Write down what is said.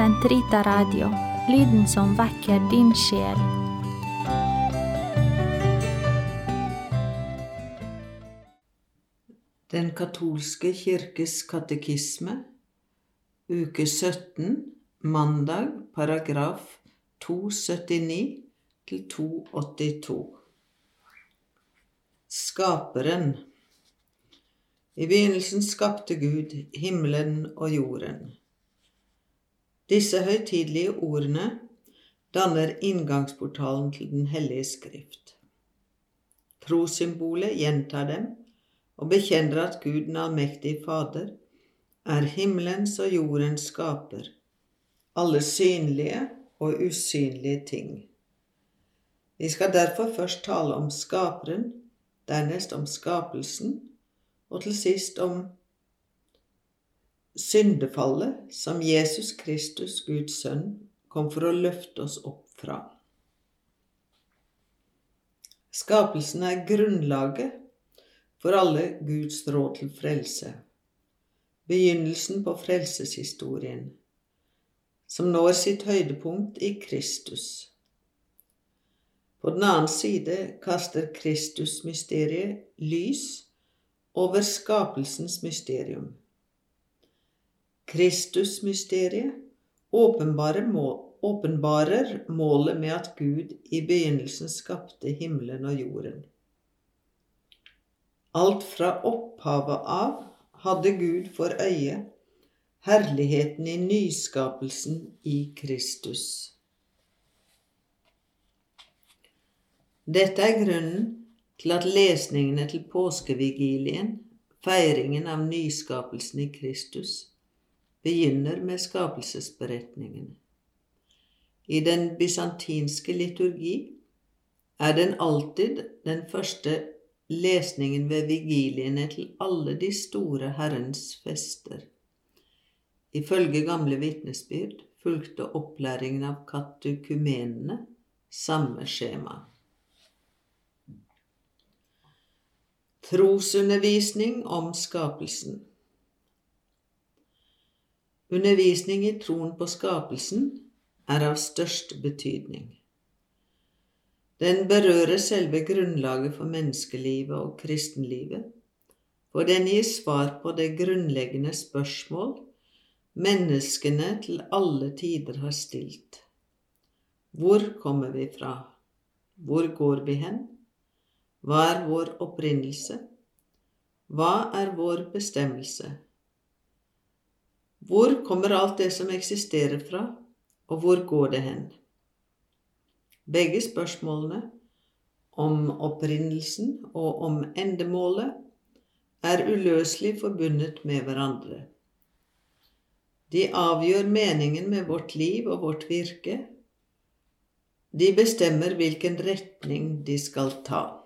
Sentrita Radio, lyden som vekker din sjel. Den katolske kirkes katekisme, uke 17, mandag, paragraf 279 til 282. Skaperen. I begynnelsen skapte Gud himmelen og jorden. Disse høytidelige ordene danner inngangsportalen til Den hellige skrift. Trossymbolet gjentar dem og bekjenner at Gud den allmektige Fader er himmelens og jordens skaper, alle synlige og usynlige ting. Vi skal derfor først tale om Skaperen, dernest om skapelsen, og til sist om syndefallet som Jesus Kristus, Guds sønn, kom for å løfte oss opp fra. Skapelsen er grunnlaget for alle Guds råd til frelse, begynnelsen på frelseshistorien, som når sitt høydepunkt i Kristus. På den annen side kaster Kristusmysteriet lys over skapelsens mysterium. Kristusmysteriet åpenbarer, åpenbarer målet med at Gud i begynnelsen skapte himmelen og jorden. Alt fra opphavet av hadde Gud for øye herligheten i nyskapelsen i Kristus. Dette er grunnen til at lesningene til påskevigilien, feiringen av nyskapelsen i Kristus, begynner med skapelsesberetningene. I den bysantinske liturgi er den alltid den første lesningen ved vigiliene til alle de store Herrens fester. Ifølge gamle vitnesbyrd fulgte opplæringen av katukumenene samme skjema. Trosundervisning om skapelsen Undervisning i troen på skapelsen er av størst betydning. Den berører selve grunnlaget for menneskelivet og kristenlivet, for den gir svar på det grunnleggende spørsmål menneskene til alle tider har stilt. Hvor kommer vi fra? Hvor går vi hen? Hva er vår opprinnelse? Hva er vår bestemmelse? Hvor kommer alt det som eksisterer fra, og hvor går det hen? Begge spørsmålene, om opprinnelsen og om endemålet, er uløselig forbundet med hverandre. De avgjør meningen med vårt liv og vårt virke. De bestemmer hvilken retning de skal ta.